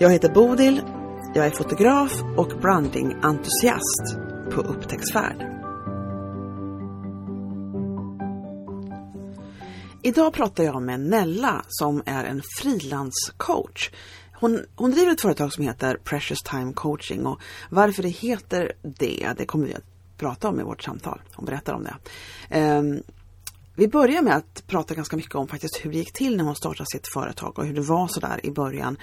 Jag heter Bodil, jag är fotograf och brandingentusiast på upptäcktsfärd. Idag pratar jag med Nella som är en frilanscoach. Hon, hon driver ett företag som heter Precious Time Coaching och varför det heter det, det kommer vi att prata om i vårt samtal. Hon berättar om det. Ehm, vi börjar med att prata ganska mycket om faktiskt hur det gick till när hon startade sitt företag och hur det var sådär i början.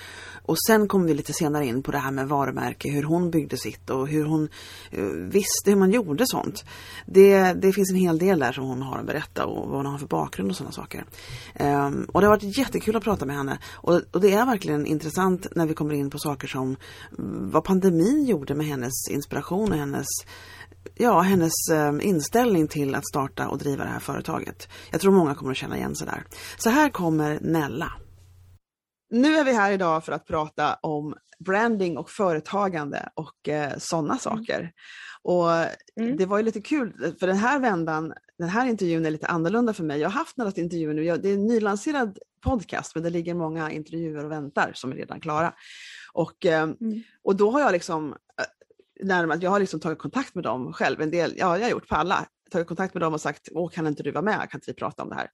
Och sen kommer vi lite senare in på det här med varumärke, hur hon byggde sitt och hur hon eh, visste hur man gjorde sånt. Det, det finns en hel del där som hon har att berätta och vad hon har för bakgrund och sådana saker. Um, och det har varit jättekul att prata med henne och, och det är verkligen intressant när vi kommer in på saker som mm, vad pandemin gjorde med hennes inspiration och hennes ja, hennes eh, inställning till att starta och driva det här företaget. Jag tror många kommer att känna igen sig där. Så här kommer Nella. Nu är vi här idag för att prata om branding och företagande och eh, sådana mm. saker. Och mm. det var ju lite kul, för den här vändan, den här intervjun är lite annorlunda för mig. Jag har haft några intervjuer nu, det är en nylanserad podcast men det ligger många intervjuer och väntar som är redan klara. Och, eh, mm. och då har jag liksom närmast, jag har liksom tagit kontakt med dem själv, en del, ja jag har gjort på alla, tagit kontakt med dem och sagt, åh kan inte du vara med, kan inte vi prata om det här?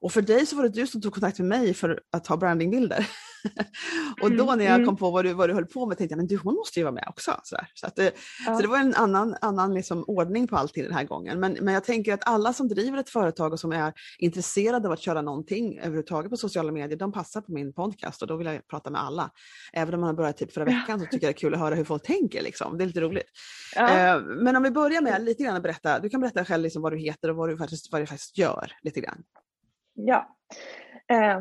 Och för dig så var det du som tog kontakt med mig för att ta brandingbilder. och då mm, när jag mm. kom på vad du, vad du höll på med tänkte jag, men du hon måste ju vara med också. Så, så, att, ja. så det var en annan, annan liksom ordning på allting den här gången. Men, men jag tänker att alla som driver ett företag och som är intresserade av att köra någonting överhuvudtaget på sociala medier, de passar på min podcast och då vill jag prata med alla. Även om man har börjat typ förra veckan så tycker jag det är kul att höra hur folk tänker. Liksom. Det är lite roligt. Ja. Eh, men om vi börjar med lite grann att berätta, du kan berätta själv liksom vad du heter och vad du faktiskt, vad du faktiskt gör. lite grann. Ja, eh,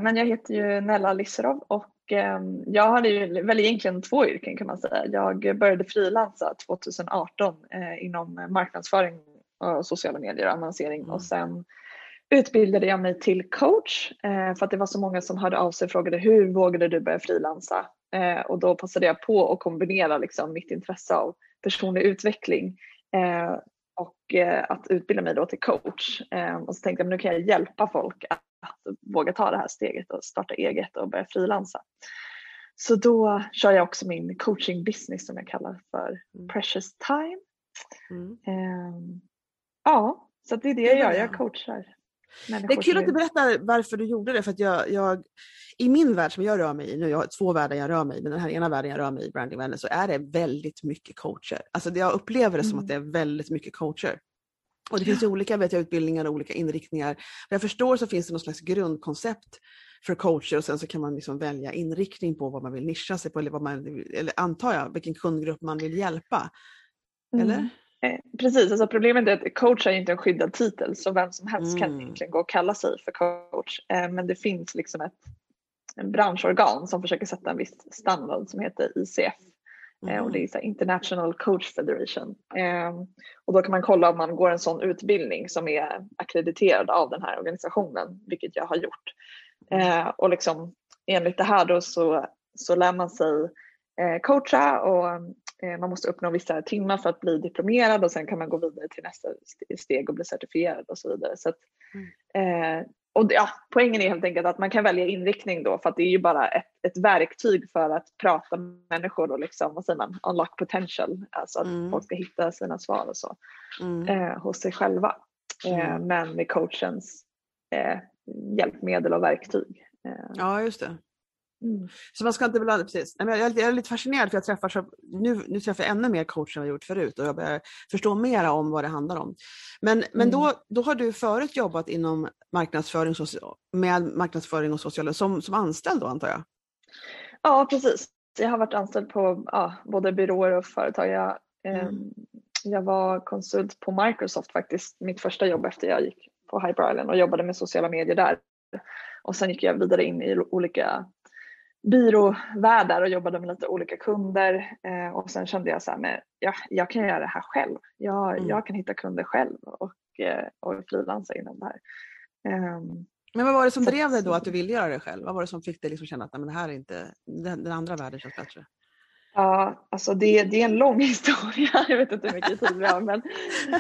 men jag heter ju Nella Lisserov och eh, jag hade ju väl egentligen två yrken kan man säga. Jag började frilansa 2018 eh, inom marknadsföring och sociala medier och annonsering mm. och sen utbildade jag mig till coach eh, för att det var så många som hörde av sig och frågade hur vågade du börja frilansa? Eh, och då passade jag på att kombinera liksom, mitt intresse av personlig utveckling eh, och eh, att utbilda mig då till coach. Eh, och så tänkte jag nu kan jag hjälpa folk att, att våga ta det här steget och starta eget och börja frilansa. Så då kör jag också min coaching business som jag kallar för mm. Precious Time. Mm. Um, ja, så det är det jag gör. Jag coachar. Det är kul att du berättar varför du gjorde det för att jag, jag i min värld som jag rör mig i, nu jag har två världar jag rör mig i, men den här ena världen jag rör mig i, brandingvärlden, så är det väldigt mycket coacher. Alltså jag upplever det mm. som att mm. det är väldigt mycket coacher. Och det finns ju olika vet jag, utbildningar och olika inriktningar. Vad jag förstår så finns det något slags grundkoncept för coacher och sen så kan man liksom välja inriktning på vad man vill nischa sig på eller, vad man, eller antar jag, vilken kundgrupp man vill hjälpa. Eller? Mm. Eh, precis, alltså problemet är att coach är inte en skyddad titel så vem som helst mm. kan egentligen gå och kalla sig för coach. Eh, men det finns liksom ett en branschorgan som försöker sätta en viss standard som heter ICF. Mm. Och det är International Coach Federation. Ehm, och då kan man kolla om man går en sån utbildning som är akkrediterad av den här organisationen, vilket jag har gjort. Ehm, och liksom, enligt det här då så, så lär man sig eh, coacha och eh, man måste uppnå vissa timmar för att bli diplomerad och sen kan man gå vidare till nästa steg och bli certifierad och så vidare. Så att, mm. eh, och ja, poängen är helt enkelt att man kan välja inriktning då för att det är ju bara ett, ett verktyg för att prata med människor och liksom, vad säger man, unlock potential. Alltså att mm. folk ska hitta sina svar och så mm. eh, hos sig själva. Eh, mm. men med coachens eh, hjälpmedel och verktyg. Eh. Ja, just det. Mm. Så man ska inte blanda, precis. Jag är, jag är lite fascinerad för jag träffar så, nu, nu träffar jag ännu mer coacher än jag gjort förut och jag börjar förstå mer om vad det handlar om. Men, men mm. då, då har du förut jobbat inom marknadsföring, med marknadsföring och sociala, som, som anställd då antar jag? Ja precis. Jag har varit anställd på ja, både byråer och företag. Jag, mm. eh, jag var konsult på Microsoft faktiskt, mitt första jobb efter jag gick på Hyper Island och jobbade med sociala medier där. Och sen gick jag vidare in i olika byråvärdar och jobbade med lite olika kunder eh, och sen kände jag så här med, ja, jag kan göra det här själv. Jag, mm. jag kan hitta kunder själv och, eh, och frilansa inom det här. Um, men vad var det som drev dig då att du ville göra det själv? Vad var det som fick dig liksom känna att men det här är inte, den, den andra världen känns bättre? Ja, alltså det, det är en lång historia. Jag vet inte hur mycket tid vi har men,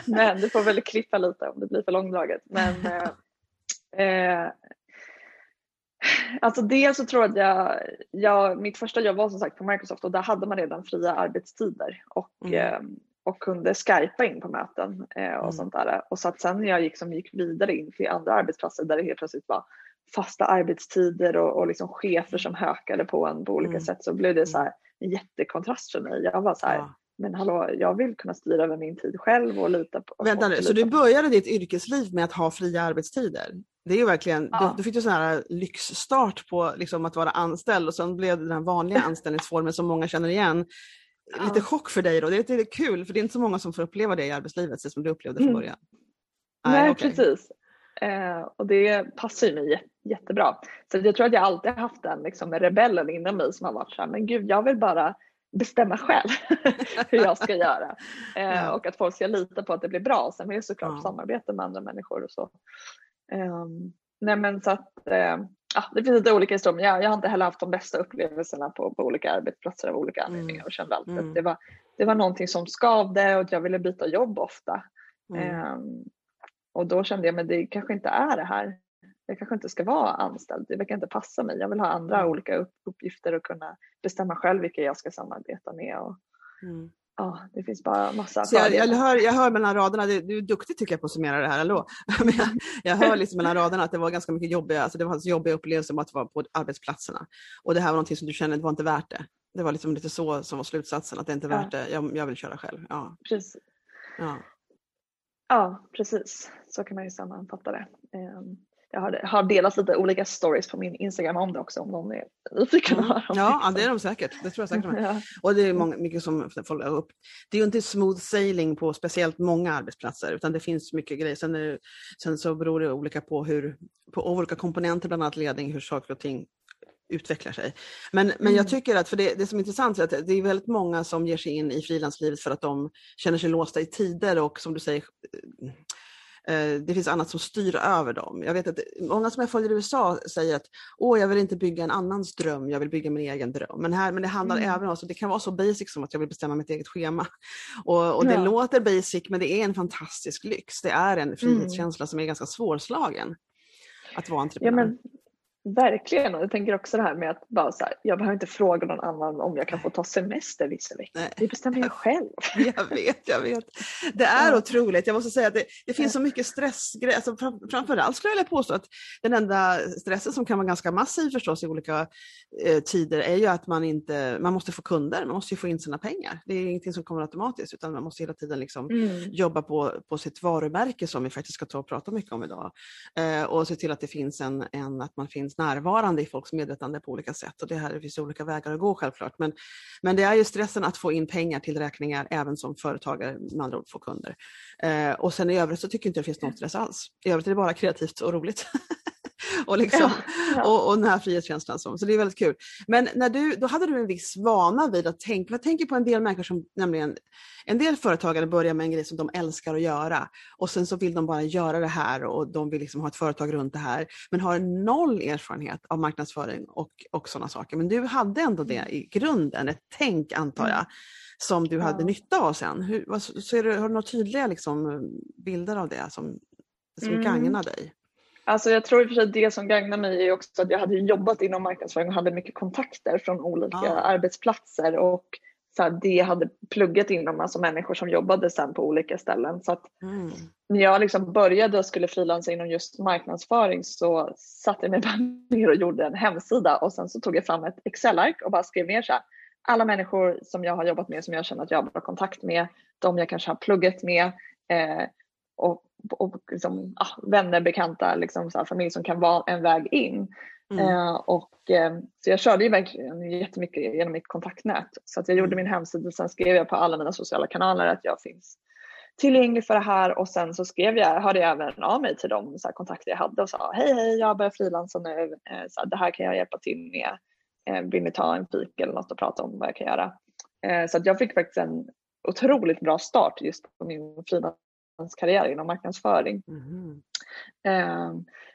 men du får väl klippa lite om det blir för långdraget. Men, eh, eh Alltså dels så tror jag att jag, jag, mitt första jobb var som sagt på Microsoft och där hade man redan fria arbetstider och, mm. eh, och kunde skypa in på möten eh, och mm. sånt där. Och så att sen när jag gick, som gick vidare in till andra arbetsplatser där det helt plötsligt var fasta arbetstider och, och liksom chefer som hökade på en på olika mm. sätt så blev det så här en jättekontrast för mig. Jag var så här, ja. men hallå, jag vill kunna styra över min tid själv och lita på... Vänta nu, så du började ditt yrkesliv med att ha fria arbetstider? Det är ju verkligen, ja. du, du fick ju sån här lyxstart på liksom att vara anställd och sen blev det den vanliga anställningsformen som många känner igen. Ja. Lite chock för dig då, det är lite kul för det är inte så många som får uppleva det i arbetslivet som du upplevde från mm. början. Mm. Nej, okay. precis. Eh, och det passar ju mig jättebra. Så jag tror att jag alltid haft den liksom, rebellen inom mig som har varit så här, men gud jag vill bara bestämma själv hur jag ska göra. Eh, ja. Och att folk ska lita på att det blir bra. Sen vill jag såklart ja. samarbeta med andra människor och så. Um, nej men så att uh, ja, det finns lite olika historier men jag, jag har inte heller haft de bästa upplevelserna på, på olika arbetsplatser av olika mm. anledningar och kände alltid mm. att det var, det var någonting som skavde och jag ville byta jobb ofta. Mm. Um, och då kände jag att det kanske inte är det här. Jag kanske inte ska vara anställd, det verkar inte passa mig. Jag vill ha andra mm. olika uppgifter och kunna bestämma själv vilka jag ska samarbeta med. Och, ja, det finns bara massa så jag, jag, hör, jag hör mellan raderna, du, du är duktig tycker jag på att summera det här, hallå. Men jag, jag hör liksom mellan raderna att det var ganska mycket jobbiga, alltså det var jobbiga upplevelser med att vara på arbetsplatserna. Och det här var någonting som du kände, det var inte värt det. Det var liksom lite så som var slutsatsen, att det inte är värt det, jag, jag vill köra själv. Ja. Precis. Ja. ja, precis. Så kan man ju sammanfatta det. Um, jag har, har delat lite olika stories på min Instagram om det också om någon är nyfiken. Mm. Ja, ja, det är de säkert. Det tror jag säkert. ja. Och det är många, mycket som folk upp. Det är ju inte smooth sailing på speciellt många arbetsplatser utan det finns mycket grejer. Sen, det, sen så beror det olika på hur, på olika komponenter, bland annat ledning, hur saker och ting utvecklar sig. Men, men jag mm. tycker att, för det, det som är intressant är att det är väldigt många som ger sig in i frilanslivet för att de känner sig låsta i tider och som du säger det finns annat som styr över dem. Jag vet att många som jag följer i USA säger att Åh, jag vill inte bygga en annans dröm, jag vill bygga min egen dröm. Men, här, men det handlar mm. även om, så det kan vara så basic som att jag vill bestämma mitt eget schema. Och, och det ja. låter basic men det är en fantastisk lyx. Det är en mm. frihetskänsla mm. som är ganska svårslagen att vara entreprenör. Ja, men Verkligen och jag tänker också det här med att bara så här, jag behöver inte fråga någon annan om jag kan få ta semester vissa veckor. Det bestämmer jag själv. Jag vet, jag vet. Det är ja. otroligt. Jag måste säga att det, det finns så mycket stress. Alltså, framförallt skulle jag vilja påstå att den enda stressen som kan vara ganska massiv förstås i olika eh, tider är ju att man inte, man måste få kunder, man måste få in sina pengar. Det är ingenting som kommer automatiskt utan man måste hela tiden liksom mm. jobba på, på sitt varumärke som vi faktiskt ska ta och prata mycket om idag. Eh, och se till att det finns en, en att man finns finns närvarande i folks medvetande på olika sätt. Och det här det finns olika vägar att gå självklart. Men, men det är ju stressen att få in pengar till räkningar även som företagare, med andra ord få kunder. Eh, och sen i övrigt så tycker jag inte det finns någon stress alls. I övrigt är det bara kreativt och roligt. och, liksom, ja. Och, och den här frihetskänslan. Som, så det är väldigt kul. Men när du, då hade du en viss vana vid att tänka, jag tänker på en del människor som nämligen, en del företagare börjar med en grej som de älskar att göra och sen så vill de bara göra det här och de vill liksom ha ett företag runt det här men har noll erfarenhet av marknadsföring och, och sådana saker. Men du hade ändå det i grunden, ett tänk antar jag som du hade nytta av sen. Hur, så är det, har du några tydliga liksom, bilder av det som, som mm. gagnar dig? Alltså jag tror i och för sig det som gagnar mig är också att jag hade jobbat inom marknadsföring och hade mycket kontakter från olika ah. arbetsplatser och så här, det hade pluggat inom, alltså människor som jobbade sen på olika ställen. Så att mm. när jag liksom började och skulle frilansa inom just marknadsföring så satte jag mig bara ner och gjorde en hemsida och sen så tog jag fram ett Excel-ark och bara skrev ner så här, alla människor som jag har jobbat med som jag känner att jag har bra kontakt med, de jag kanske har pluggat med eh, och och liksom, ah, vänner, bekanta, liksom, så här, familj som kan vara en väg in. Mm. Eh, och, eh, så jag körde ju verkligen jättemycket genom mitt kontaktnät. Så att jag gjorde mm. min hemsida och sen skrev jag på alla mina sociala kanaler att jag finns tillgänglig för det här och sen så skrev jag, hörde jag även av mig till de så kontakter jag hade och sa hej hej jag börjar frilansa nu, eh, så här, det här kan jag hjälpa till med. eh, vill ni ta en fik eller något och prata om vad jag kan göra. Eh, så att jag fick faktiskt en otroligt bra start just på min frilanskarriär inom marknadsföring. Mhm. Eh,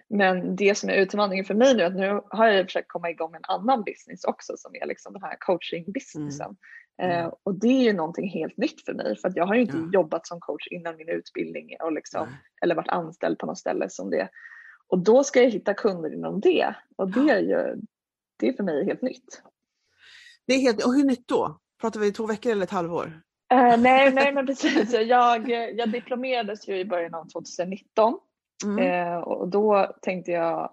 men det som är utmaningen för mig nu är att nu har jag försökt komma igång med en annan business också som är liksom den här coaching-businessen. Mm. Eh, och det är ju någonting helt nytt för mig för att jag har ju inte Ja. jobbat som coach innan min utbildning och liksom, Nej. eller varit anställd på något ställe som det. Och då ska jag hitta kunder inom det och det är ju det är för mig helt nytt. Det är helt, och hur nytt då? Pratar vi två veckor eller ett halvår? Eh, nej, nej men precis. Jag, jag diplomerades ju i början av 2019 Mm. eh, och då tänkte jag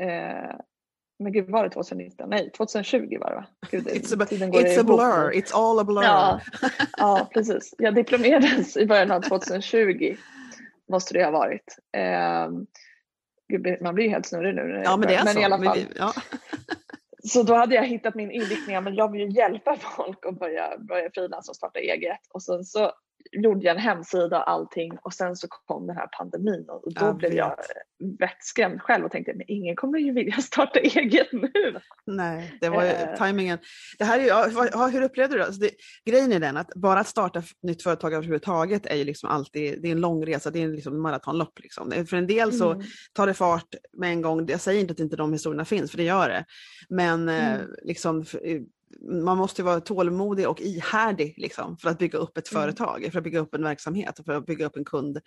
eh, men gud var det 2019? Nej 2020 var det va? Gud, It's a, tiden går it's a blur, it's all a blur. Ja, ja precis. Jag diplomerades i början av 2020 måste det ha varit. Eh, gud, man blir ju helt snurrig nu. Ja, men det är men så. i alla fall. ja. Så då hade jag hittat min inriktning, men jag vill ju hjälpa folk att börja, börja frilansa och starta eget. Och sen så gjorde jag en hemsida och allting och sen så kom den här pandemin och då Jag blev jag vet. vettskrämd själv och tänkte men ingen kommer ju vilja starta eget nu. Nej, det var ju Eh. tajmingen. Det här är, ju- ja, hur upplevde du det? Alltså det? Grejen är den att bara att starta nytt företag överhuvudtaget är ju liksom alltid, det är en lång resa, det är liksom en maratonlopp. Liksom. För en del så Mm. tar det fart med en gång. Jag säger inte att inte de historierna finns, för det gör det. Men eh, Mm. liksom, man måste vara tålmodig och ihärdig liksom, för att bygga upp ett Mm. företag, för att bygga upp en verksamhet och för att bygga upp en kund,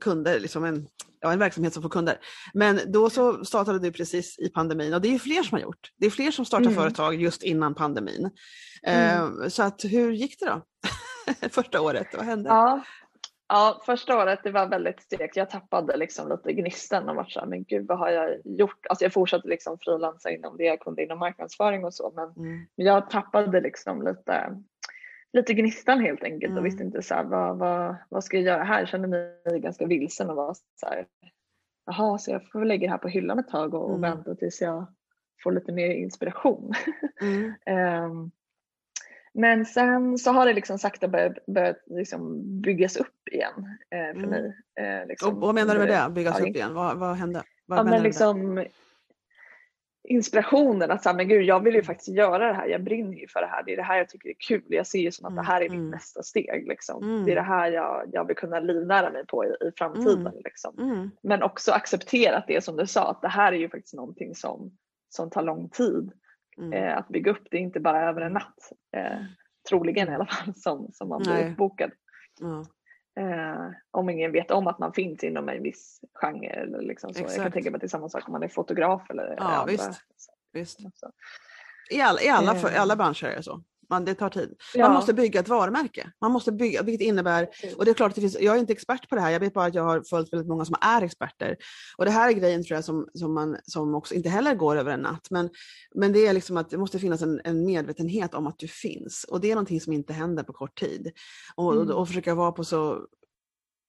kunder, liksom en, ja, en verksamhet som får kunder. Men då så startade du precis i pandemin och det är fler som har gjort. Det är fler som startar Mm. företag just innan pandemin. Mm. Eh, så att hur gick det då? Första året, vad hände? Ja. Ja, första året det var väldigt stekt. Jag tappade liksom lite gnistan och var så här, men gud vad har jag gjort? Alltså jag fortsatte liksom frilansa inom det jag kunde inom marknadsföring och så men Mm. jag tappade liksom lite, lite gnistan helt enkelt Mm. och visste inte så här, vad, vad, vad ska jag göra här? Jag kände mig ganska vilsen och var så här, jaha, så jag får väl lägga det här på hyllan ett tag och, och Mm. vänta tills jag får lite mer inspiration. Mm. Men sen så har det liksom sakta börjat, börjat liksom byggas upp igen eh, för Mm. mig. Eh, liksom Och vad menar du med det, byggas upp igen? Vad, vad hände? Vad Ja, men liksom inspirationen att säga, men gud, jag vill ju faktiskt göra det här. Jag brinner ju för det här. Det är det här jag tycker är kul. Jag ser ju som att Mm, det här är mm. mitt nästa steg. Liksom. Mm. Det är det här jag, jag vill kunna livnära mig på i, i framtiden. Mm. Liksom. Mm. Men också accepterat det som du sa, att det här är ju faktiskt någonting som, som tar lång tid Mm. eh, att bygga upp. Det är inte bara över en natt. Eh, troligen i alla fall som, som man blir uppbokad. Ja. Eh, om ingen vet om att man finns inom en viss genre. Eller liksom så. Jag kan tänka mig att det är samma sak om man är fotograf eller Ja, andra. visst. Visst. I, all, i, alla, för, Eh. alla branscher är det så. Man, det tar tid. Ja. Man måste bygga ett varumärke. Man måste bygga, vilket innebär, och det är klart att det finns, jag är inte expert på det här, jag vet bara att jag har följt väldigt många som är experter. Och det här är grejen tror jag som, som, man, som också inte heller går över en natt. Men, men det är liksom att det måste finnas en, en medvetenhet om att du finns. Och det är någonting som inte händer på kort tid. Och, Mm. och, och försöka vara på så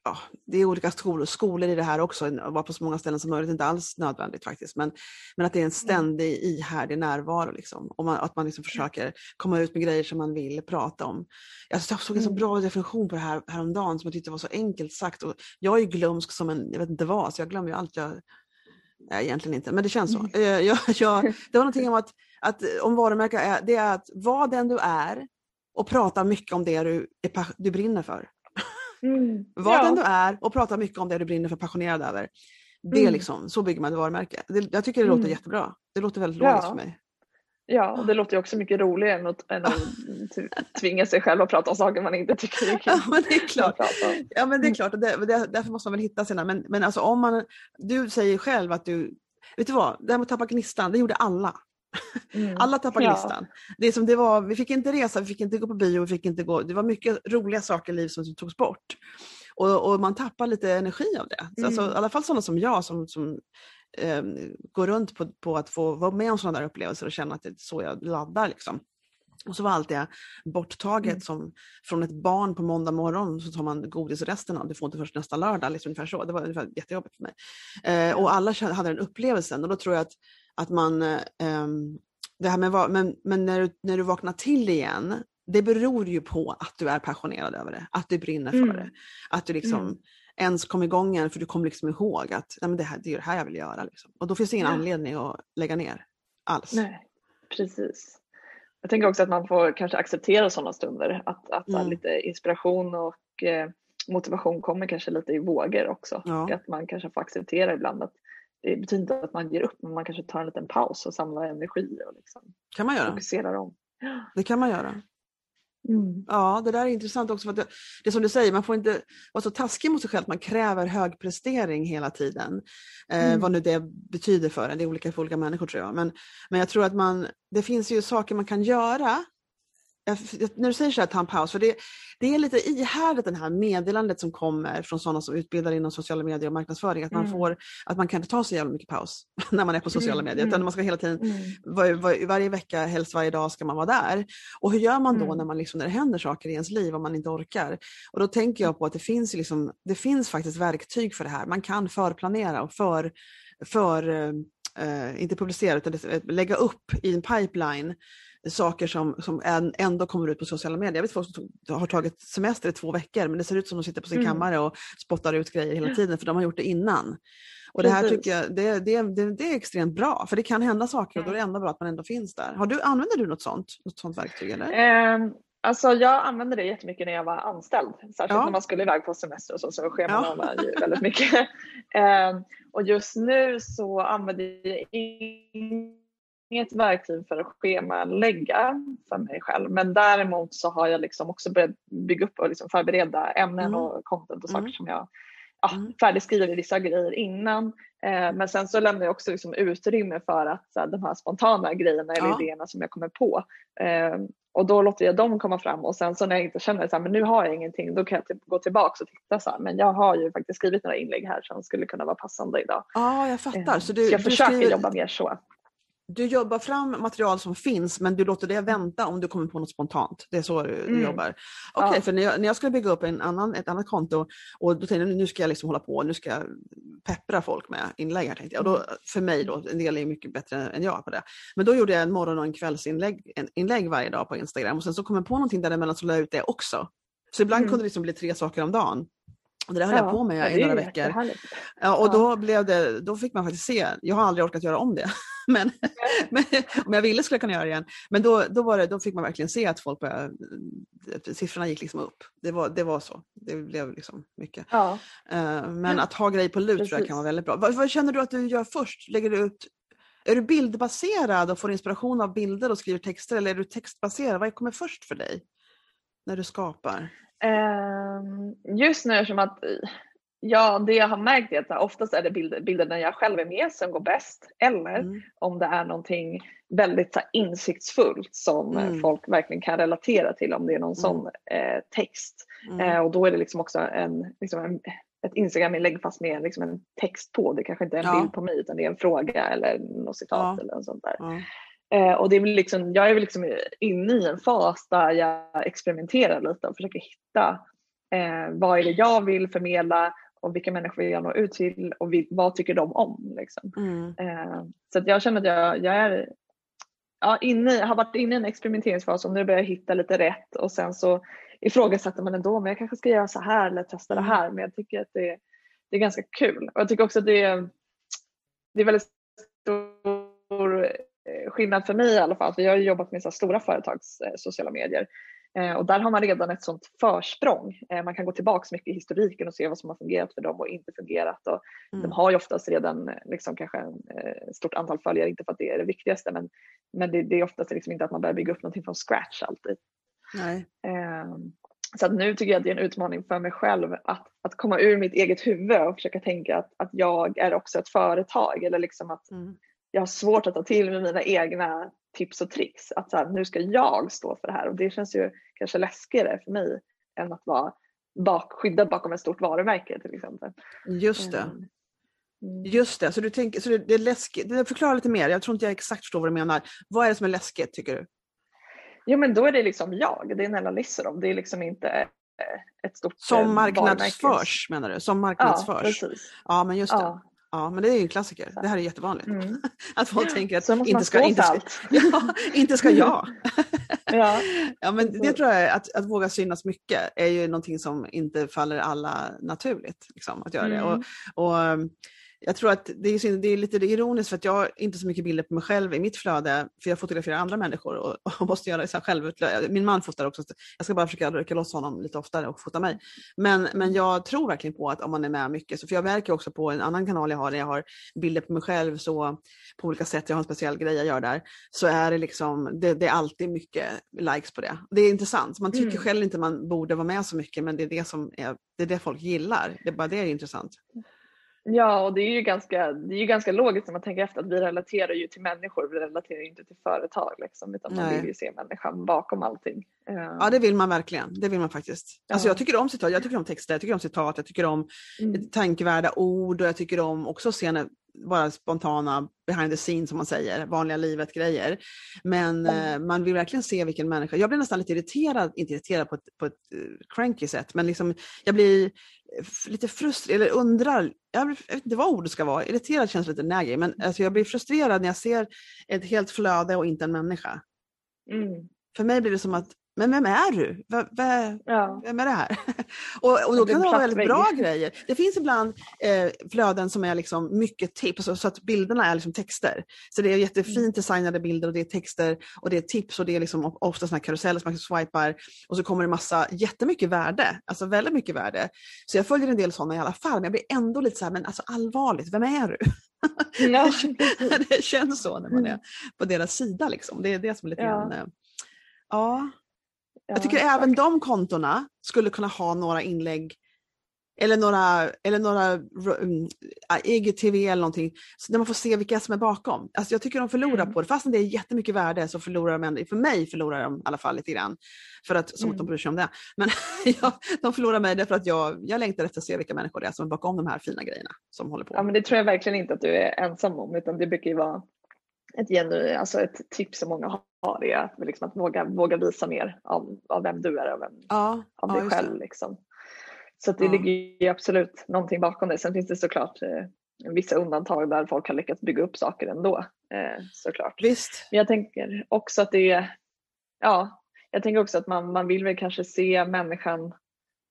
Ja, det är olika skolor, skolor i det här också, att vara på så många ställen som möjligt, inte alls nödvändigt faktiskt. Men, men att det är en ständig ihärdig närvaro. Liksom. Och man, att man liksom försöker komma ut med grejer som man vill prata om. Jag såg en så Mm. bra definition på det här häromdagen som jag tyckte var så enkelt sagt. Och jag är ju glömsk som en, jag vet inte vad, så jag glömmer ju allt jag Nej, egentligen inte, men det känns så. Mm. Eh, Jag, jag, det var någonting om att, att om varumärke är, det är att vara den du är och prata mycket om det du, är, du brinner för. Mm. Var ja. den du är och prata mycket om det du brinner för, passionerad över. Det är Mm. liksom, så bygger man ett varumärke. Det, jag tycker det låter Mm. jättebra. Det låter väldigt Ja. logiskt för mig. ja, och det låter ju också mycket roligare än att, än att tvinga sig själv att prata om saker man inte tycker är kul. Ja, men det är klart. Ja, men det är klart. och Det, det, därför måste man väl hitta sina... Men, men alltså om man... Du säger själv att du... Vet du vad? Det här med att tappa gnistan, det gjorde alla. Mm. Alla tappade Ja. gnistan. Det som det var, vi fick inte resa, vi fick inte gå på bio, vi fick inte gå... Det var mycket roliga saker i livet som togs bort. Och, och man tappar lite energi av det. Så, alltså, Mm. I alla fall sådana som jag som, som eh, går runt på, på att få vara med om sådana där upplevelser och känna att det är så jag laddar. Liksom. Och så var allt det borttaget Mm. som från ett barn på måndag morgon så tar man godis resten av, du får inte först nästa lördag. Liksom ungefär så. Det var ungefär jättejobbigt för mig. Eh, och alla hade den upplevelsen och då tror jag att, att man, eh, ehm, det här med, men, men när, du, när du vaknar till igen, det beror ju på att du är passionerad över det, att du brinner för Mm. det. Att du liksom Mm. ens kom igång igen för du kom liksom ihåg att Nej, men det, här, det är det här jag vill göra. Liksom. Och då finns det ingen Ja. anledning att lägga ner alls. Nej. Precis. Jag tänker också att man får kanske acceptera sådana stunder. Att, att Mm. lite inspiration och eh, motivation kommer kanske lite i vågor också. Ja. Att man kanske får acceptera ibland att det betyder inte att man ger upp men man kanske tar en liten paus och samlar energi och liksom kan man göra. fokuserar om. Det kan man göra. Mm. Ja, det där är intressant också. För att det, det är som du säger, man får inte vara så taskig mot sig själv att man kräver hög prestering hela tiden. Eh, Mm. Vad nu det betyder för en, det är olika för olika människor tror jag. Men, men jag tror att man, det finns ju saker man kan göra. När du säger så här, ta en paus, för det, det är lite ihärdigt det här meddelandet som kommer från sådana som utbildar inom sociala medier och marknadsföring, att man, Mm. får, att man kan inte ta så jävla mycket paus när man är på sociala Mm, medier, utan mm. man ska hela tiden Mm. var, var, varje vecka, helst varje dag ska man vara där. Och hur gör man då Mm. när, man liksom, när det händer saker i ens liv och man inte orkar? Och då tänker jag på att det finns, liksom, det finns faktiskt verktyg för det här. Man kan förplanera och för, för eh, inte publicera utan lägga upp i en pipeline saker som, som än- ändå kommer ut på sociala medier. Jag vet folk som har tagit semester i två veckor men det ser ut som de sitter på sin Mm. kammare och spottar ut grejer hela tiden för de har gjort det innan. Och det här tycker jag det, det, det, det är extremt bra för det kan hända saker och då är det ändå bra att man ändå finns där. Har du, använder du något sånt, något sånt verktyg? Eller? Eh, alltså jag använde det jättemycket när jag var anställd. Särskilt Ja. när man skulle iväg på semester och så, så Ja. scheman var ju väldigt mycket. Eh, och just nu så använder jag inget verktyg för att schemalägga för mig själv. Men däremot så har jag liksom också börjat bygga upp och liksom förbereda ämnen Mm. och content och saker Mm. som jag ja, Mm. färdigskriver vissa grejer innan. Eh, men sen så lämnar jag också liksom utrymme för att så här, de här spontana grejerna eller Ja. idéerna som jag kommer på. Eh, och då låter jag dem komma fram och sen så när jag inte känner så här, men nu har jag ingenting, då kan jag typ gå tillbaka och titta så här, men jag har ju faktiskt skrivit några inlägg här som skulle kunna vara passande idag. Ja, jag fattar. Eh, Så du, jag du, försöker skriver, jobba mer så. Du jobbar fram material som finns men du låter det vänta om du kommer på något spontant. Det är så du, Mm. jobbar. Okej, Ja. för när jag, när jag skulle bygga upp en annan, ett annat konto och då tänkte jag nu ska jag liksom hålla på, nu ska jag peppra folk med inlägg här tänkte jag. Och då, för mig då, en del är mycket bättre än jag på det. Men då gjorde jag en morgon och en kvällsinlägg en, inlägg varje dag på Instagram och sen så kom jag på någonting däremellan så la jag ut det också. Så ibland Mm. kunde det liksom bli tre saker om dagen. Det där höll Ja, jag på med i några veckor. Ja, och då, blev det, då fick man faktiskt se, jag har aldrig orkat göra om det, men, men om jag ville skulle jag kunna göra det igen. Men då, då, var det, då fick man verkligen se att folk började, siffrorna gick liksom upp. Det var, det var så, det blev liksom mycket. Ja. Eh, Men att ha grejer på lut tror jag kan vara väldigt bra. Vad, vad känner du att du gör först? Lägger du ut, är du bildbaserad och får inspiration av bilder och skriver texter eller är du textbaserad? Vad kommer först för dig när du skapar? Ehm, Just nu som att Ja, det jag har märkt är att oftast är det bilder, bilder när jag själv är med som går bäst. Eller Mm. om det är någonting väldigt insiktsfullt som Mm. folk verkligen kan relatera till. Om det är någon Mm. sån eh, text. Mm. Eh, och då är det liksom också en, liksom en, ett Instagram-inlägg fast med liksom en text på. Det kanske inte är en Ja. bild på mig utan det är en fråga eller något citat Ja. eller något sånt där. Ja. Eh, och det är väl liksom, jag är väl liksom inne i en fas där jag experimenterar lite och försöker hitta eh, vad är det jag vill förmedla och vilka människor vill jag nå ut till och vi, vad tycker de om. Liksom. Mm. Eh, så att jag känner att jag, jag är, ja, inne, har varit inne i en experimenteringsfas och nu börjar jag hitta lite rätt och sen så ifrågasätter man ändå men jag kanske ska göra så här eller testa Mm. det här men jag tycker att det, det är ganska kul. Och jag tycker också att det är, det är väldigt stor skillnad för mig i alla fall. För jag har jobbat med så stora företags eh, sociala medier eh, och där har man redan ett sånt försprång. Eh, man kan gå tillbaka mycket i historiken och se vad som har fungerat för dem och inte fungerat. Och Mm. De har ju oftast redan eh, liksom, kanske ett eh, stort antal följare, inte för att det är det viktigaste men, men det, det är oftast liksom inte att man börjar bygga upp någonting från scratch alltid. Eh, så nu tycker jag att det är en utmaning för mig själv att, att komma ur mitt eget huvud och försöka tänka att, att jag är också ett företag eller liksom att Mm. Jag har svårt att ta till mig mina egna tips och tricks. Att så här, nu ska jag stå för det här och det känns ju kanske läskigare för mig än att vara bak, skyddad bakom ett stort varumärke till exempel. Just det. Mm. Mm. Just det, så du tänker, så det, det är läskigt. Förklara lite mer, jag tror inte jag exakt förstår vad du menar. Vad är det som är läskigt tycker du? Jo men då är det liksom jag, det är Nella Lisserov. Det är liksom inte eh, ett stort eh, Som varumärke. marknadsförs menar du? Som Ja, marknadsförs? precis. Ja, men just det. Ja. Ja, men det är ju en klassiker. Det här är jättevanligt. Mm. Att folk tänker att inte ska, inte, ska, ja, inte ska jag. Ja. Ja, men det tror jag, att, att våga synas mycket är ju någonting som inte faller alla naturligt. Liksom, att göra det. Mm. Och, och, jag tror att det är, det är lite ironiskt för att jag har inte så mycket bilder på mig själv i mitt flöde, för jag fotograferar andra människor och, och måste göra det själv. Min man fotar också, jag ska bara försöka rycka loss honom lite oftare och fota mig. Men, men jag tror verkligen på att om man är med mycket, så, för jag märker också på en annan kanal jag har, där jag har bilder på mig själv så på olika sätt, jag har en speciell grej jag gör där, så är det liksom, det, det är alltid mycket likes på det. Det är intressant, man tycker mm. själv inte man borde vara med så mycket, men det är det som är, det är det folk gillar. Det är bara det är intressant. Ja, och det är ju ganska, det är ju ganska logiskt när man tänker efter att vi relaterar ju till människor, vi relaterar inte till företag liksom, utan Nej. man vill ju se människan bakom allting. Ja, det vill man verkligen. Det vill man faktiskt. Ja. Alltså jag tycker om citat, jag tycker om texter, jag tycker om citat, jag tycker om mm. tankevärda ord och jag tycker om också scener, bara spontana behind the scenes som man säger, vanliga livet grejer. Men mm. eh, man vill verkligen se vilken människa, jag blir nästan lite irriterad, inte irriterad på ett, på ett uh, cranky sätt, men liksom jag blir lite frustrerad, eller undrar, jag vet inte vad ordet ska vara, irriterad känns lite nägig, men alltså jag blir frustrerad när jag ser ett helt flöde och inte en människa. Mm. För mig blir det som att men vem är du? V ja. Vem är det här? och, och då kan det vara väldigt bra grejer. Det finns ibland eh, flöden som är liksom mycket tips, så, så att bilderna är liksom texter. Så det är jättefint mm. designade bilder och det är texter och det är tips och det är liksom ofta sådana karuseller som man swipar och så kommer det massa jättemycket värde, alltså väldigt mycket värde. Så jag följer en del sådana i alla fall, men jag blir ändå lite så här, men alltså allvarligt, vem är du? Ja. det känns så när man är på deras sida liksom. Det är det som är lite ja. grann, eh, ja. Jag tycker ja, även de kontona skulle kunna ha några inlägg eller några, eller några um, IGTV eller någonting, så där man får se vilka som är bakom. Alltså jag tycker de förlorar mm. på det, fastän det är jättemycket värde så förlorar de, för mig förlorar de i alla fall lite grann. För att, som mm. att de mm. bryr sig om det. Men de förlorar mig därför att jag, jag längtar efter att se vilka människor det är som är bakom de här fina grejerna som håller på. Ja men det tror jag verkligen inte att du är ensam om, utan det brukar ju vara ett, genu, alltså ett tips som många har är att, liksom att våga, våga visa mer av, av vem du är och vem, ja, av dig ja, själv. Liksom. Så det ja. ligger ju absolut någonting bakom det. Sen finns det såklart eh, vissa undantag där folk har lyckats bygga upp saker ändå. Eh, såklart. Visst. Men jag tänker också att det är, ja, jag tänker också att man, man vill väl kanske se människan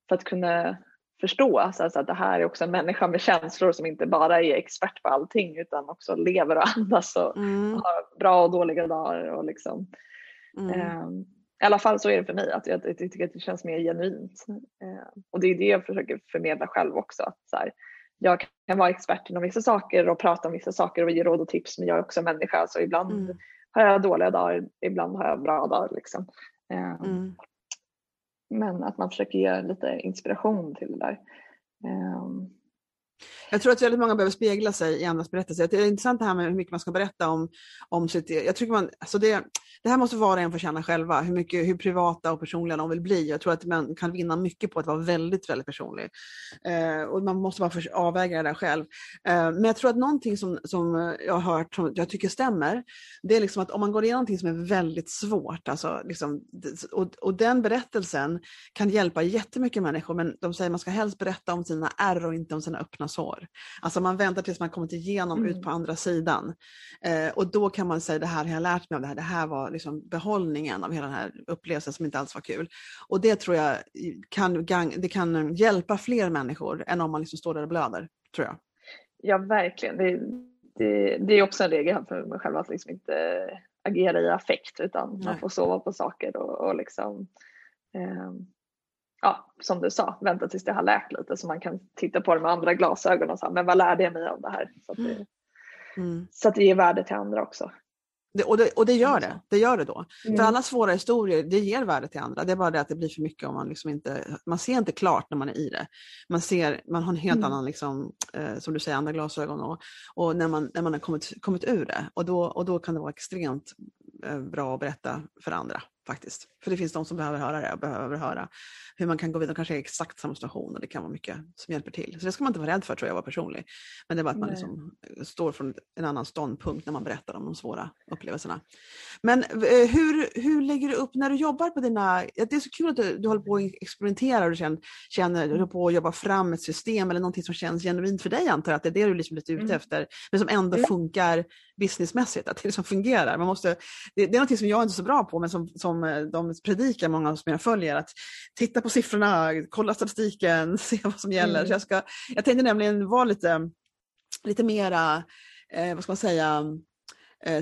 för att kunna förstå alltså, alltså att det här är också en människa med känslor som inte bara är expert på allting utan också lever och andas och mm. har bra och dåliga dagar. Och liksom. Mm. Eh, I alla fall så är det för mig, att jag, jag tycker att det känns mer genuint. Eh, och det är det jag försöker förmedla själv också. Att så här, jag kan vara expert inom vissa saker och prata om vissa saker och ge råd och tips men jag är också människa så ibland mm. har jag dåliga dagar, ibland har jag bra dagar. Liksom. Eh, men att man försöker ge lite inspiration till det där. Um, jag tror att väldigt många behöver spegla sig i andras berättelser. Det är intressant det här med hur mycket man ska berätta om, om sitt... E-, jag tycker man, alltså det, det här måste var och en få känna själva, hur, mycket, hur privata och personliga de vill bli. Jag tror att man kan vinna mycket på att vara väldigt, väldigt personlig. Eh, och man måste bara för, avväga det där själv. Eh, men jag tror att någonting som, som jag har hört, som jag tycker stämmer, det är liksom att om man går igenom någonting som är väldigt svårt, alltså liksom, och, och den berättelsen kan hjälpa jättemycket människor, men de säger att man ska helst berätta om sina ärr och inte om sina öppna sår. Alltså man väntar tills man kommit igenom mm. ut på andra sidan. Eh, och då kan man säga, det här har jag lärt mig av det här, det här var liksom behållningen av hela den här upplevelsen som inte alls var kul. Och det tror jag kan, det kan hjälpa fler människor än om man liksom står där och blöder, tror jag. Ja, verkligen. Det, det, det är också en regel för mig själv att liksom inte agera i affekt utan Nej. man får sova på saker och, och liksom eh, ja, som du sa, vänta tills det har läkt lite så man kan titta på det med andra glasögon och säga, men vad lärde jag mig av det här? Så att det, mm. så att det ger värde till andra också. Det, och, det, och det gör det, det gör det då. Mm. För alla svåra historier, det ger värde till andra. Det är bara det att det blir för mycket om man liksom inte, man ser inte klart när man är i det. Man ser, man har en helt mm. annan, liksom, eh, som du säger, andra glasögon och, och när, man, när man har kommit, kommit ur det. Och då, och då kan det vara extremt eh, bra att berätta för andra faktiskt. För det finns de som behöver höra det och behöver höra hur man kan gå vidare, kanske i exakt samma situation och det kan vara mycket som hjälper till. Så det ska man inte vara rädd för tror jag, vara personlig. Men det är bara att man liksom står från en annan ståndpunkt när man berättar om de svåra upplevelserna. Men eh, hur, hur lägger du upp när du jobbar på dina, det är så kul att du, du håller på att experimentera och du känner, känner du på att jobba fram ett system eller någonting som känns genuint för dig antar jag, att det är det du liksom är lite ute mm. efter, men som ändå funkar businessmässigt, att det liksom fungerar. Man måste, det, det är något som jag är inte är så bra på, men som, som de predikar, många som jag följer, att titta på siffrorna, kolla statistiken, se vad som gäller. Mm. Så jag, ska, jag tänkte nämligen vara lite lite mera, eh, vad ska man säga,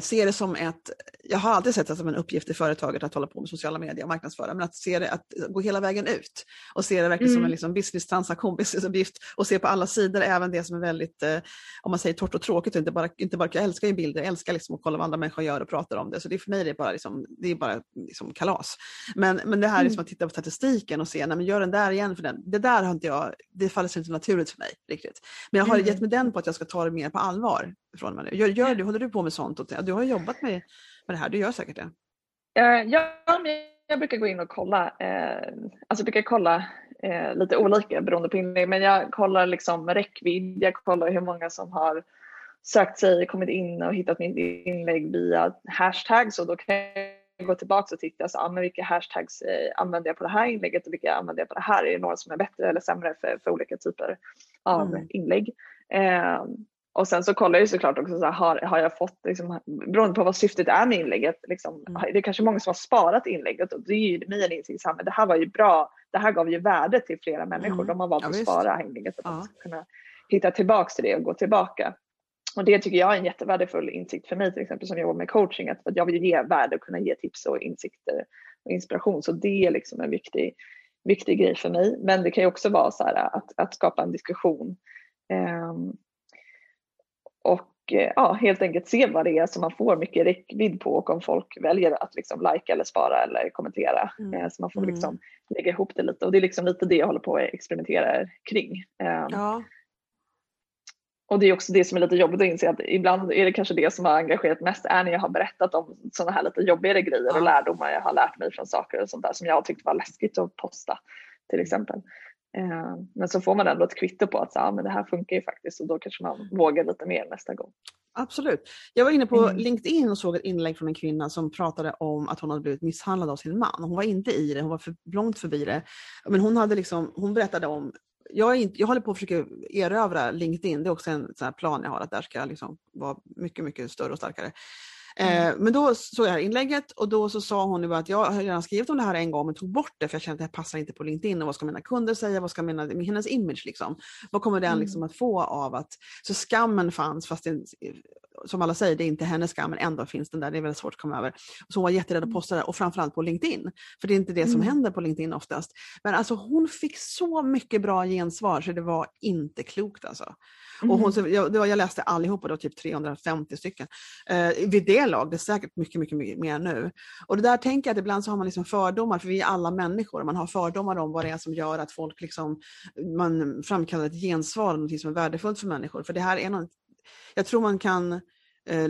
se det som ett, jag har alltid sett det som en uppgift i företaget att hålla på med sociala medier och marknadsföra, men att se det, att gå hela vägen ut och se det verkligen mm. som en liksom business-transaktion, businessuppgift och se på alla sidor, även det som är väldigt, eh, om man säger torrt och tråkigt, inte bara, inte bara, jag älskar ju bilder, jag älskar liksom att kolla vad andra människor gör och pratar om det, så det för mig det är bara, liksom, det är bara liksom kalas. Men, men det här mm. är som att titta på statistiken och se, nej men gör den där igen för den, det där har inte jag, det faller sig inte naturligt för mig riktigt. Men jag har mm. gett mig den på att jag ska ta det mer på allvar. Från mig. Gör, gör du, håller du på med sånt? Du har jobbat med, med det här, du gör säkert det? Uh, ja, jag brukar gå in och kolla. Uh, alltså jag brukar kolla uh, lite olika beroende på inlägg, men jag kollar liksom räckvidd, jag kollar hur många som har sökt sig, kommit in och hittat mitt inlägg via hashtags och då kan jag gå tillbaka och titta, så, ah, men vilka hashtags använder jag på det här inlägget och vilka använder jag på det här? Är det några som är bättre eller sämre för, för olika typer av mm. inlägg? Och sen så kollar jag såklart också så här, har, har jag fått, liksom, beroende på vad syftet är med inlägget, liksom, mm. det är kanske många som har sparat inlägget och det är ju mig en insikt, men det här var ju bra, det här gav ju värde till flera människor, mm. de har valt ja, att visst. spara inlägget och ja. kunna hitta tillbaks till det och gå tillbaka. Och det tycker jag är en jättevärdefull insikt för mig till exempel som jobbar med coaching, att, att jag vill ge värde och kunna ge tips och insikter och inspiration, så det är liksom en viktig, viktig grej för mig. Men det kan ju också vara så här att, att skapa en diskussion um, och eh, ja, helt enkelt se vad det är som man får mycket räckvidd på och om folk väljer att liksom likea eller spara eller kommentera. Mm. Eh, så man får mm. liksom lägga ihop det lite och det är liksom lite det jag håller på att experimentera kring. Ehm, ja. Och det är också det som är lite jobbigt att inse att ibland är det kanske det som har engagerat mest är när jag har berättat om sådana här lite jobbigare grejer ja. och lärdomar jag har lärt mig från saker och sånt där som jag tyckte var läskigt att posta till exempel. Eh, men så får man ändå ett kvitto på att så, ah, men det här funkar ju faktiskt och då kanske man vågar lite mer nästa gång. Absolut. Jag var inne på mm. LinkedIn och såg ett inlägg från en kvinna som pratade om att hon hade blivit misshandlad av sin man. Hon var inte i det, hon var för långt förbi det. Men hon, hade liksom, hon berättade om jag, är inte, jag håller på att försöka erövra LinkedIn, det är också en sån plan jag har, att där ska jag liksom vara mycket, mycket större och starkare. Mm. Eh, men då såg jag inlägget och då så sa hon nu att jag har redan skrivit om det här en gång men tog bort det för jag kände att det här passar inte på LinkedIn och vad ska mina kunder säga, vad ska mina, hennes image liksom. Vad kommer den mm. liksom att få av att, så skammen fanns fast det, som alla säger, det är inte hennes skam men ändå finså den där, det är väldigt svårt att komma över. Så hon var jätterädd att mm. posta det och framförallt på LinkedIn. För det är inte det som mm. händer på LinkedIn oftast. Men alltså hon fick så mycket bra gensvar så det var inte klokt alltså. Mm. Och hon, mm. jag, jag läste allihopa, det var typ 350 stycken. Eh, vid det lag, det är säkert mycket, mycket, mycket mer nu. Och det där tänker jag att ibland så har man liksom fördomar, för vi är alla människor, man har fördomar om vad det är som gör att folk liksom, man framkallar ett gensvar, något som är värdefullt för människor. För det här är något, jag tror man kan eh,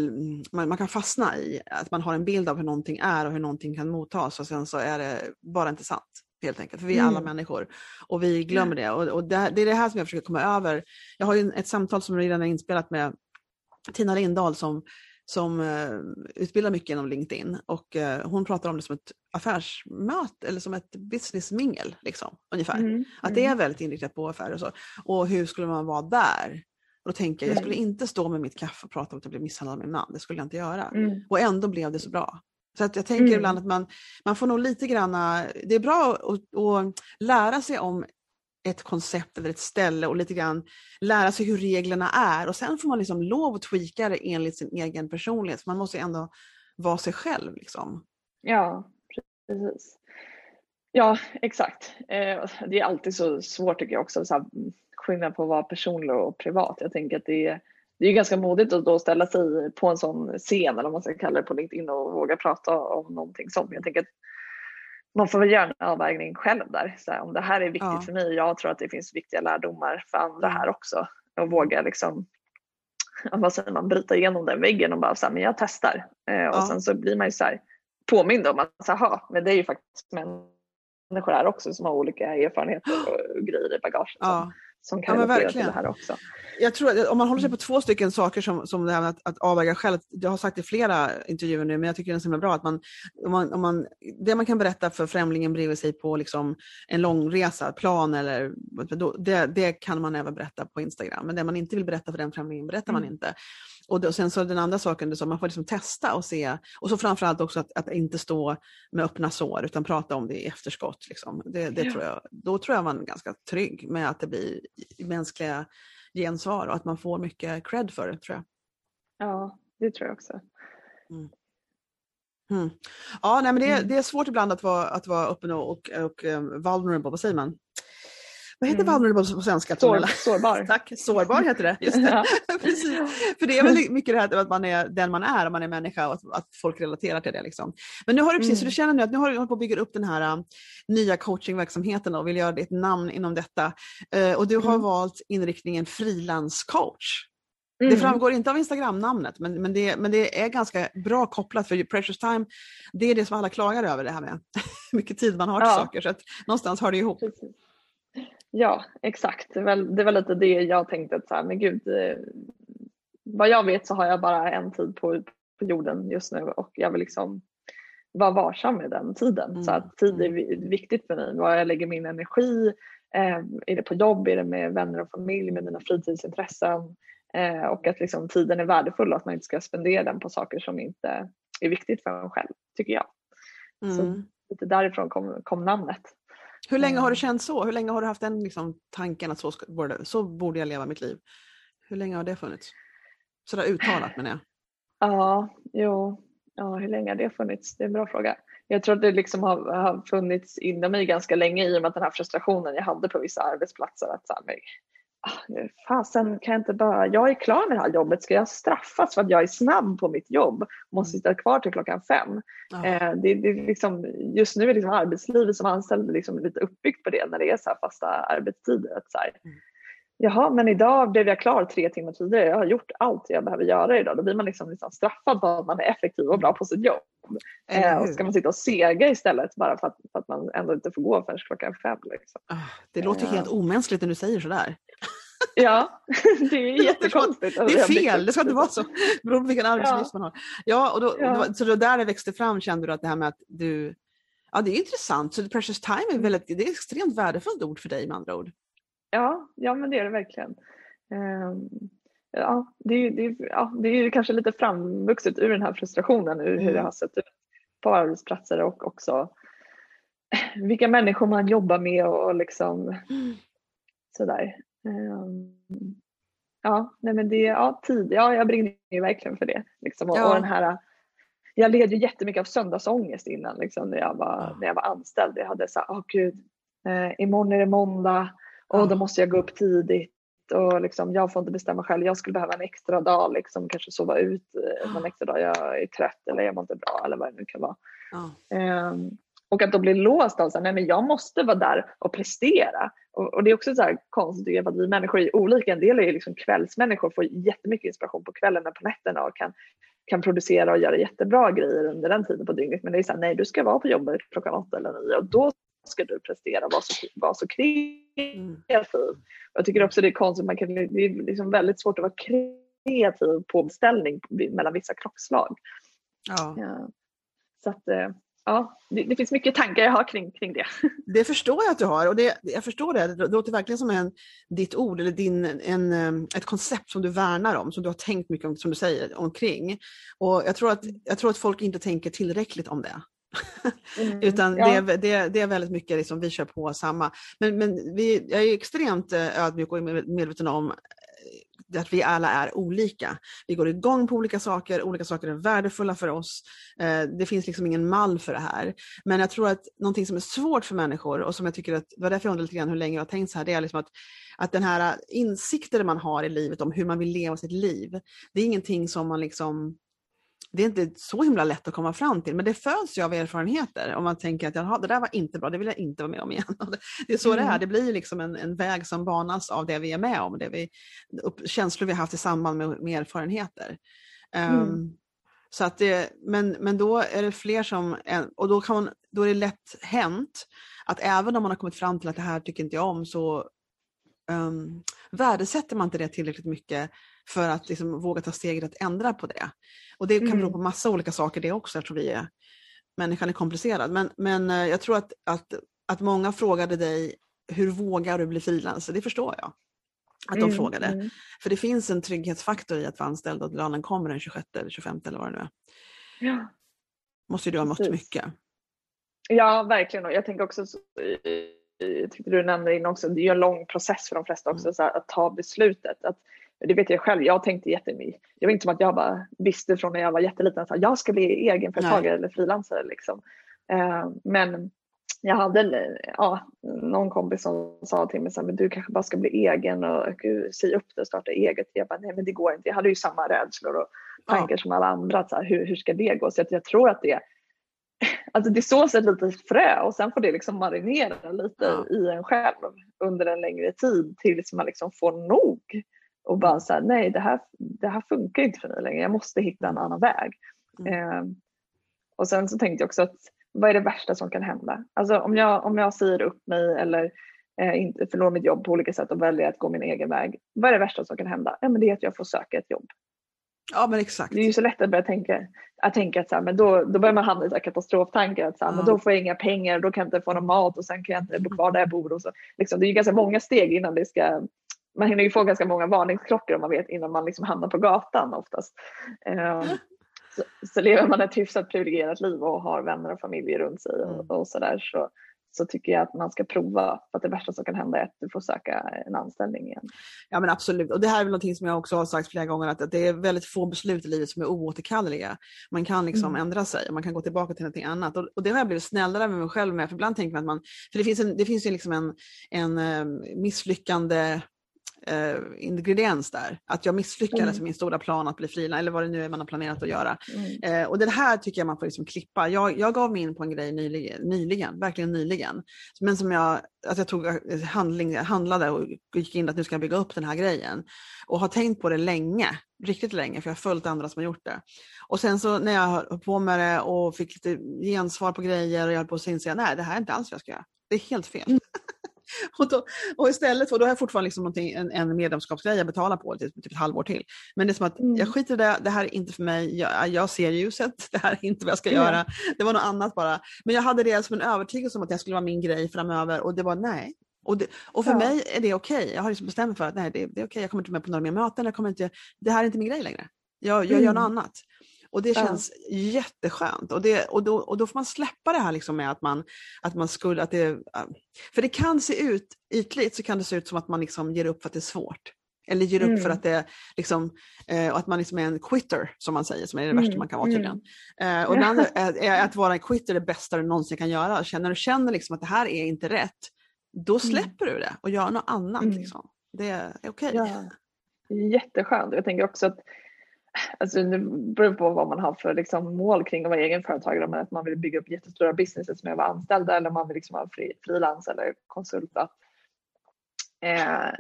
man, man, kan fastna i att man har en bild av hur någonting är och hur någonting kan mottas och sen så är det bara inte sant helt enkelt, för vi är mm. alla människor och vi glömmer det. Och, och det, det, är det här som jag försöker komma över. Jag har ju ett samtal som redan är inspelat med Tina Lindahl som, som uh, utbildar mycket inom LinkedIn och uh, hon pratar om det som ett affärsmöte eller som ett businessmingel, liksom, ungefär. Mm. Att det är mm. väldigt inriktat på affärer och så. Och hur skulle man vara där? Och då tänker jag, jag skulle mm. inte stå med mitt kaffe och prata om att jag blev misshandlad av min man. Det skulle jag inte göra. Mm. Och ändå blev det så bra. Så att jag tänker mm. ibland att man, man får nog lite grann, det är bra att, att lära sig om ett koncept eller ett ställe och lite grann lära sig hur reglerna är och sen får man liksom lov att tweaka det enligt sin egen personlighet. Man måste ändå vara sig själv. Liksom. Ja, precis. Ja, exakt. Eh, det är alltid så svårt tycker jag också, så här, skillnad på att vara personlig och privat. Jag tänker att det är det är ganska modigt att då ställa sig på en sån scen eller vad man ska kalla det på LinkedIn och våga prata om någonting sånt. Jag tänker att man får väl göra en avvägning själv där. Så här, om det här är viktigt ja. för mig, jag tror att det finns viktiga lärdomar för andra här också. Och våga liksom, vad säger man, bryta igenom den väggen och bara så här, men jag testar. Eh, ja. Och sen så blir man ju så här påmind om att, så men det är ju faktiskt människor här också som har olika erfarenheter och grejer i bagaget. Ja. Som, kan ja, relatera till det här också jag tror att om man håller sig på två stycken saker som, som det här med att, att avväga själv, jag har sagt i flera intervjuer nu, men jag tycker det är så himla bra att man, om man, om man, det man kan berätta för främlingen bredvid sig på liksom en långresa, plan eller då, det, det kan man även berätta på Instagram, men det man inte vill berätta för den främlingen berättar mm. man inte. Och, då, och sen så den andra saken, det så man får liksom testa och se, och så framförallt också att, att inte stå med öppna sår utan prata om det i efterskott. Liksom. Det, det ja. tror jag, då tror jag man är ganska trygg med att det blir mänskliga gensvar och att man får mycket cred för det tror jag. Ja, det tror jag också. Mm. Mm. Ja, nej, men det, Mm. det är svårt ibland att vara, att vara öppen och, och, och um, vulnerable, vad säger man? Vad heter Mm. vulnerable på svenska? Sår, sårbar. Tack, sårbar heter det. Just det. Precis. För det är väl mycket det här att man är den man är, om man är människa och att, att folk relaterar till det. Liksom. Men nu har du precis, Mm. så du känner nu att nu har du hållit på att bygga upp den här um, nya coachingverksamheten och vill göra ditt namn inom detta. Eh, och du har Mm. valt inriktningen frilanscoach. Det Mm. framgår inte av Instagram-namnet men, men, det, men det är ganska bra kopplat för Precious Time, det är det som alla klagar över det här med mycket tid man har till Ja. saker. Så att någonstans hör det ihop. Precis. Ja, exakt. Det var, var lite det jag tänkte. Att så här, men gud, eh, vad jag vet så har jag bara en tid på, på jorden just nu och jag vill liksom vara varsam med den tiden. Mm, Så att tid är vi- viktigt för mig. Vad jag lägger min energi. Eh, är det på jobb? Är det med vänner och familj? Med mina fritidsintressen? Eh, och att liksom tiden är värdefull och att man inte ska spendera den på saker som inte är viktigt för en själv, tycker jag. Så Mm. lite därifrån kom, kom namnet. Hur länge har du Mm. känt så? Hur länge har du haft den liksom, tanken att så, ska, borde, så borde jag leva mitt liv? Hur länge har det funnits? Sådär uttalat menar jag. Ja, jo. Ja, hur länge har det funnits? Det är en bra fråga. Jag tror att det liksom har, har funnits inom mig ganska länge i och med den här frustrationen jag hade på vissa arbetsplatser. Att så här, fasen kan jag inte bara, jag är klar med det här jobbet, ska jag straffas för att jag är snabb på mitt jobb? Måste sitta kvar till klockan fem. Ja. Eh, det, det är liksom, just nu är liksom arbetslivet som anställd liksom lite uppbyggt på det när det är så fasta arbetstider. Att så här, Mm. Jaha, men idag blev jag klar tre timmar tidigare. Jag har gjort allt jag behöver göra idag. Då blir man liksom, liksom straffad på att man är effektiv och bra på sitt jobb. Eh, och ska man sitta och sega istället bara för att, för att man ändå inte får gå förrän klockan fem. Liksom. Ah, Det låter helt omänskligt när du säger sådär. Ja, det är jättekonstigt. Det är fel, det ska inte vara så. Beroende på vilken arbetsuppgift Ja. man har. Ja, och då, Ja. det så då där det växte fram kände du att det här med att du... Ja, det är intressant. Så precious time är väldigt, det är ett extremt värdefullt ord för dig med andra ord. Ja, ja men det är det verkligen. Ehm, ja, det, är- det, är- ja, det är ju kanske lite framvuxet ur den här frustrationen, ur hur Mm. det har sett ut på arbetsplatser och också vilka människor man jobbar med och liksom sådär. Ehm, ja, nej men det, ja, tid, ja jag brinner ju verkligen för det. Liksom. Och, Ja. och den här, jag led ju jättemycket av söndagsångest innan liksom, när, jag var, Ja. när jag var anställd. Jag hade så här, åh gud, eh, imorgon är det måndag och då måste jag gå upp tidigt och liksom, jag får inte bestämma själv. Jag skulle behöva en extra dag, liksom, kanske sova ut eh, någon extra dag jag är trött eller jag mår inte bra eller vad det nu kan vara. Ehm, och att då bli låst av att jag måste vara där och prestera. Och, och det är också så här konstigt att vi människor är olika. En del är liksom kvällsmänniskor får jättemycket inspiration på kvällen och på nätterna och kan, kan producera och göra jättebra grejer under den tiden på dygnet. Men det är så här, nej du ska vara på jobbet klockan åtta eller nio och då ska du prestera vara så, vara så kreativ. Mm. Jag tycker också det är konstigt, man kan, det är liksom väldigt svårt att vara kreativ på beställning mellan vissa klockslag. Ja. Ja. Så att, eh, ja, det, det finns mycket tankar jag har kring, kring det. Det förstår jag att du har och det, jag förstår det. Det låter verkligen som en, ditt ord eller din, en, em, ett koncept som du värnar om, som du har tänkt mycket om, som du säger, omkring. Och jag tror att, jag tror att folk inte tänker tillräckligt om det. Utan Mm. Ja. det, är, det, det är väldigt mycket liksom, vi kör på samma. Men, men vi, jag är extremt eh, ödmjuk och med- medveten om eh, att vi alla är olika. Vi går igång på olika saker, olika saker är värdefulla för oss. Eh, Det finns liksom ingen mall för det här. Men jag tror att någonting som är svårt för människor och som jag tycker att, det var därför jag undrade lite grann hur länge jag har tänkt så här, det är liksom att, att den här insikten man har i livet om hur man vill leva sitt liv, det är ingenting som man liksom det är inte så himla lätt att komma fram till, men det föds ju av erfarenheter. Om man tänker att Jaha, det där var inte bra, det vill jag inte vara med om igen. Det- är så det är, Mm. det blir liksom en, en väg som banas av det vi är med om, det vi, upp, känslor vi har haft i samband med, med erfarenheter. Mm. Um, så att det, men, men då är det fler som, och då, kan man, då är det lätt hänt att även om man har kommit fram till att det här tycker inte jag om så um, värdesätter man inte det tillräckligt mycket för att liksom våga ta steget att ändra på det. Och det kan bero Mm. på massa olika saker det också, jag tror vi är, människan är komplicerad. Men, men eh, jag tror att, att, att många frågade dig, hur vågar du bli frilansare? Det förstår jag. Att de Mm, frågade. mm. För det finns en trygghetsfaktor i att vara anställd och att lönen kommer den 26 eller 25 eller vad det nu är. Ja. Måste ju du ha mött Precis. mycket. ja, verkligen. Och jag tänker också så- jag tyckte du nämnde in också, det är en lång process för de flesta också mm. här, att ta beslutet. Att, det vet jag själv, jag tänkte jättemycket. Det var inte som att jag bara visste från när jag var jätteliten att jag ska bli egenföretagare eller frilansare. Liksom. Eh, men jag hade ja, någon kompis som sa till mig att du kanske bara ska bli egen och säga upp det och starta eget. Jag bara, nej men det går inte. Jag hade ju samma rädslor och tankar ja. som alla andra. Så här, hur, hur ska det gå? Så jag, jag tror att det Alltså det sås ett litet frö och sen får det liksom marinera lite ja. i en själv under en längre tid tills man liksom får nog. Och bara säga nej det här, det här funkar inte för mig längre, jag måste hitta en annan väg. Eh, och sen så tänkte jag också att vad är det värsta som kan hända? Alltså om jag, om jag säger upp mig eller eh, inte förlorar mitt jobb på olika sätt och väljer att gå min egen väg. Vad är det värsta som kan hända? Ja, men det är att jag får söka ett jobb. Ja men exakt. Det är ju så lätt att börja tänka att, tänka att så här, men då, då börjar man hamna i så katastroftankar. Att så här, mm. men då får jag inga pengar, då kan jag inte få någon mat och sen kan jag inte bo kvar där jag bor. Och så, liksom, det är ju ganska många steg innan det ska man hinner ju få ganska många varningsklockor om man vet innan man liksom hamnar på gatan oftast. Um, så, så lever man ett hyfsat privilegierat liv och har vänner och familj runt sig och, mm. och sådär så, så tycker jag att man ska prova. För att det värsta som kan hända är att du får söka en anställning igen. Ja men absolut, och det här är väl någonting som jag också har sagt flera gånger, att, det är väldigt få beslut i livet som är oåterkalleliga. Man kan liksom mm. ändra sig och man kan gå tillbaka till någonting annat. Och, och, det har jag blivit snällare med mig själv med, för ibland tänker man att man, för det finns, en, det finns ju liksom en, en um, misslyckande eh, ingrediens där. Att jag misslyckades mm. med min stora plan att bli frilans eller vad det nu är man har planerat att göra. Mm. Eh, och det här tycker jag man får liksom klippa. Jag, jag gav mig in på en grej nyligen, nyligen, verkligen nyligen. Men som jag, att jag tog eh, handling, handlade och gick in att nu ska jag bygga upp den här grejen. Och har tänkt på det länge, riktigt länge, för jag har följt andra som har gjort det. Och sen så när jag höll på med det och fick lite gensvar på grejer och jag höll på att inse, nej det här är inte alls vad jag ska göra. Det är helt fel. Mm. och, då, och istället för, då har jag fortfarande liksom en, en medlemskapsgrej jag betalar på typ, typ ett halvår till. Men det är som att mm. jag skiter i det, det här är inte för mig, jag, jag ser ljuset, det här är inte vad jag ska mm. göra. Det var något annat bara. Men jag hade det som en övertygelse om att det skulle vara min grej framöver och det var nej. Och, det, och för ja. mig är det okej. Okay. Jag har liksom bestämt mig för att nej, det, det är okej, okay. jag kommer inte med på några mer möten, jag kommer inte, det här är inte min grej längre. Jag, jag mm. gör något annat. Och det känns ja. jätteskönt. Och, det, och, då, och då får man släppa det här liksom med att man, att man skulle, att det, för det kan se ut, ytligt så kan det se ut som att man liksom ger upp för att det är svårt. Eller ger upp mm. för att det liksom, eh, att man liksom är en quitter som man säger, som är det mm. värsta man kan vara tydligen. Mm. Eh, och ibland är, att vara en quitter det bästa du någonsin kan göra. När du känner liksom att det här är inte rätt, då mm. släpper du det och gör något annat. Mm. Liksom. Det är okej. Okay. Ja. Jätteskönt. Jag tänker också att Alltså det beror på vad man har för liksom, mål kring att vara egenföretagare. Men att man vill bygga upp jättestora businesses med att vara anställda eller om man vill liksom fri, frilans eller konsult. Eh,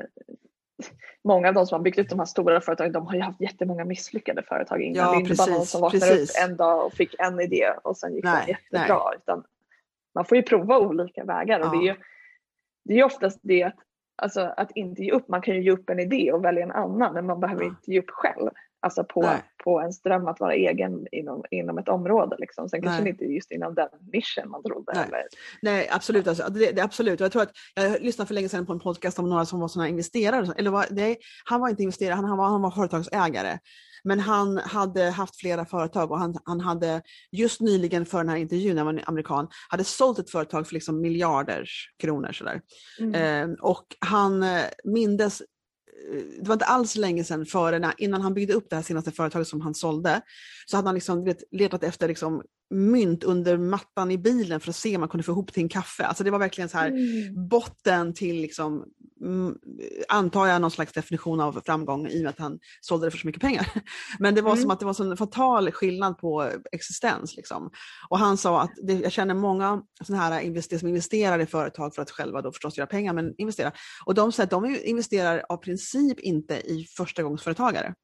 många av de som har byggt upp de här stora företagen de har ju haft jättemånga misslyckade företag innan. Ja, det är inte precis, bara någon som vaknar upp en dag och fick en idé och sen gick nej, det jättebra. Nej. Utan man får ju prova olika vägar och ja. det är ju det är oftast det att, alltså, att inte ge upp. Man kan ju ge upp en idé och välja en annan men man behöver ja. inte ge upp själv. Alltså på, på en dröm att vara egen inom, inom ett område. Liksom. Sen kanske inte just inom den nischen man trodde. Nej, eller... Nej absolut. Alltså, det, det, absolut. Jag, tror att, jag lyssnade för länge sedan på en podcast om några som var sådana investerare. Eller var, nej, han var inte investerare, han, han, var, han var företagsägare. Men han hade haft flera företag och han, han hade just nyligen för den här intervjun, när han var amerikan, hade sålt ett företag för liksom miljarders kronor. Sådär. Mm. Eh, och han eh, mindes det var inte alls länge sedan före, innan han byggde upp det här senaste företaget som han sålde, så hade han liksom, vet, letat efter liksom, mynt under mattan i bilen för att se om man kunde få ihop till en kaffe. Alltså det var verkligen så här mm. botten till, liksom, antar jag, någon slags definition av framgång i och med att han sålde det för så mycket pengar. Men det var mm. som att det var en fatal skillnad på existens. Liksom. Och han sa att det, jag känner många såna här invester som investerar i företag för att själva då förstås göra pengar, men investera. Och de säger att de investerar av princip inte i förstagångsföretagare.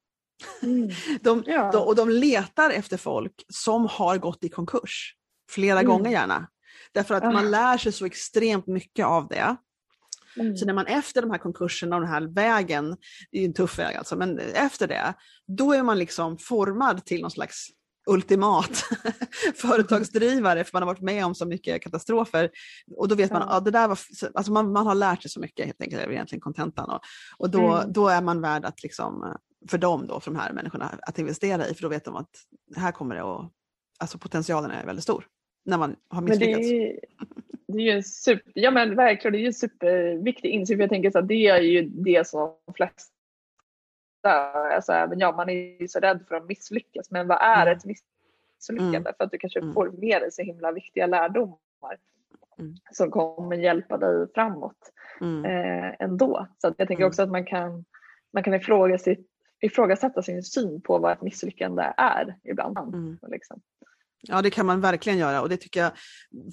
Mm. De, ja. de, och de letar efter folk som har gått i konkurs. Flera mm. gånger gärna. Därför att man lär sig så extremt mycket av det. Mm. Så när man efter de här konkurserna och den här vägen, det är en tuff väg alltså, men efter det, då är man liksom formad till någon slags ultimat företagsdrivare för man har varit med om så mycket katastrofer. Och då vet man, ja. det där var, alltså man, man har lärt sig så mycket helt enkelt, är egentligen kontentan. Och, och då, mm. då är man värd att liksom för dem då, för de här människorna, att investera i. För då vet de att här kommer det att, alltså potentialen är väldigt stor när man har misslyckats. Det är, det är ju en super, ja men verkligen, det är ju en superviktig insikt. Jag tänker så att det är ju det som de flesta, alltså även jag, man är ju så rädd för att misslyckas. Men vad är ett misslyckande? Mm. För att du kanske mm. får med dig så himla viktiga lärdomar mm. som kommer hjälpa dig framåt mm. eh, ändå. Så jag tänker mm. också att man kan, man kan ifrågasätta, ifrågasätta sin syn på vad ett misslyckande är ibland. Mm. Liksom. Ja det kan man verkligen göra och det tycker jag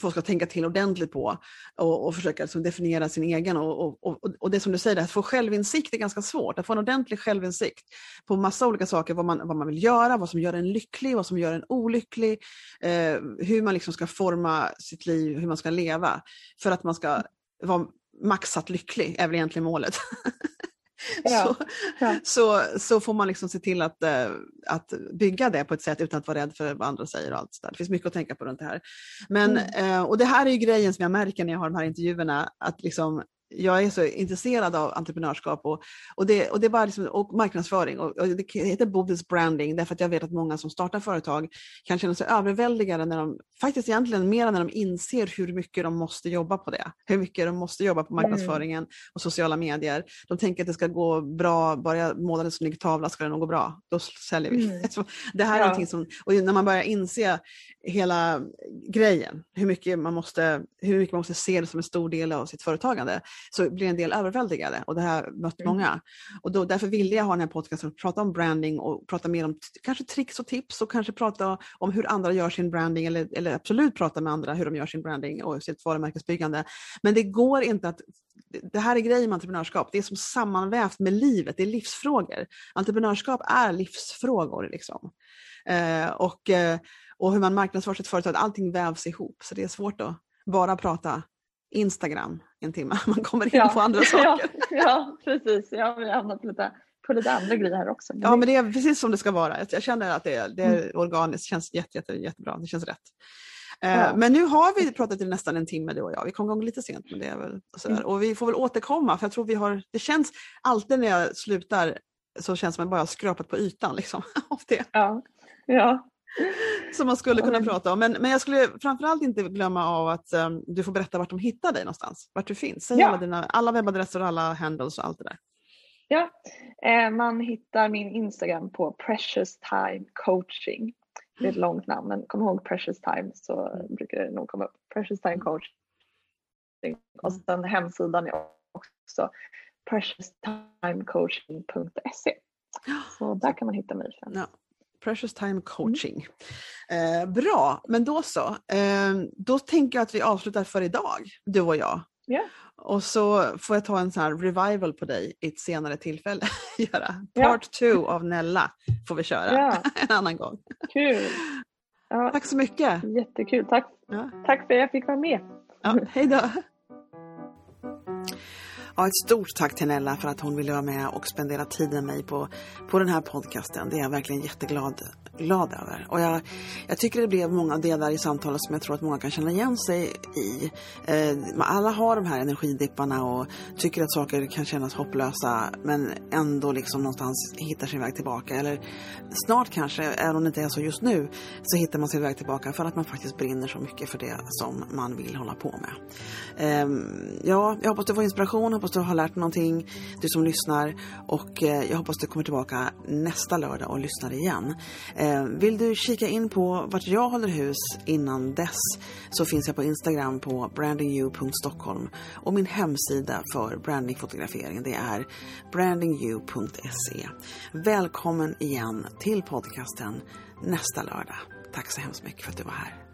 folk ska tänka till ordentligt på och, och försöka liksom definiera sin egen. Och, och, och, det som du säger, att få självinsikt är ganska svårt. Att få en ordentlig självinsikt på massa olika saker, vad man, vad man vill göra, vad som gör en lycklig, vad som gör en olycklig, eh, hur man liksom ska forma sitt liv, hur man ska leva för att man ska vara maxat lycklig, är väl egentligen målet. Ja, så, ja. så, så, får man liksom se till att, äh, att bygga det på ett sätt utan att vara rädd för vad andra säger. Och allt så där. Det finns mycket att tänka på runt det här. Men, mm. äh, och det här är ju grejen som jag märker när jag har de här intervjuerna, att liksom, jag är så intresserad av entreprenörskap och, och, det, och, det är bara liksom, och marknadsföring. Och, och, det heter Bovis branding därför att jag vet att många som startar företag kan känna sig överväldigade när de, faktiskt egentligen mer när de inser hur mycket de måste jobba på det. Hur mycket de måste jobba på mm. marknadsföringen och sociala medier. De tänker att det ska gå bra, bara jag målar en snygg tavla ska det nog gå bra. Då säljer vi. Mm. det här är ja. som, och när man börjar inse hela grejen, hur mycket man måste, hur mycket man måste se det som en stor del av sitt företagande, så blir en del överväldigade och det har mött mm. många. Och då, därför ville jag ha den här podcasten och prata om branding och prata mer om kanske tricks och tips och kanske prata om hur andra gör sin branding eller, eller absolut prata med andra hur de gör sin branding och sitt varumärkesbyggande. Men det går inte att det här är grejen med entreprenörskap, det är som sammanvävt med livet, det är livsfrågor. Entreprenörskap är livsfrågor. Liksom. Eh, och, eh, och hur man marknadsför sitt företag, allting vävs ihop. Så det är svårt att bara prata Instagram en timme. Man kommer in ja. på andra saker. Ja, ja precis. Ja, vi har hamnat lite på lite andra grejer här också. Ja, men det är precis som det ska vara. Jag känner att det är, det är mm. organiskt, känns jätte, jätte, jättebra. Det känns rätt. Eh, ja. Men nu har vi pratat i nästan en timme du och jag. Vi kom igång lite sent men det är väl sådär. Mm. Och vi får väl återkomma för jag tror vi har, det känns alltid när jag slutar så känns det som att jag bara har skrapat på ytan liksom, av det. Ja. Ja. Som man skulle kunna prata om. Men, men jag skulle framförallt inte glömma av att um, du får berätta vart de hittar dig någonstans. Vart du finns. Säg ja. alla, dina, alla webbadresser och alla handles och allt det där. Ja, eh, man hittar min Instagram på Precious Time Coaching. Det är ett långt namn men kom ihåg Precious Time så brukar det nog komma upp. Precious Time Coaching. Och sen hemsidan är också precioutimecoaching.se. Så där kan man hitta mig. Sen. Ja. Precious Time Coaching. Mm. Eh, bra, men då så. Eh, då tänker jag att vi avslutar för idag, du och jag. Yeah. Och så får jag ta en sån här revival på dig i ett senare tillfälle. göra. Part 2 yeah. av Nella får vi köra yeah. en annan gång. Kul! Ja. Tack så mycket! Jättekul, tack, ja. tack för att jag fick vara med. Ja, hej då! Ja, ett stort tack till Nella för att hon ville vara med och spendera tid med mig på, på den här podcasten. Det är jag verkligen jätteglad glad över. Och jag, jag tycker det blev många delar i samtalet som jag tror att många kan känna igen sig i. Eh, alla har de här energidipparna och tycker att saker kan kännas hopplösa men ändå liksom någonstans hittar sin väg tillbaka. Eller snart kanske, även om det inte är så just nu, så hittar man sin väg tillbaka för att man faktiskt brinner så mycket för det som man vill hålla på med. Eh, ja, jag hoppas du får inspiration, hoppas du har lärt någonting, du som lyssnar och eh, jag hoppas du kommer tillbaka nästa lördag och lyssnar igen. Eh, vill du kika in på vart jag håller hus innan dess så finns jag på Instagram på brandingyou.stockholm och min hemsida för brandingfotografering det är brandingyou.se. Välkommen igen till podcasten nästa lördag. Tack så hemskt mycket för att du var här.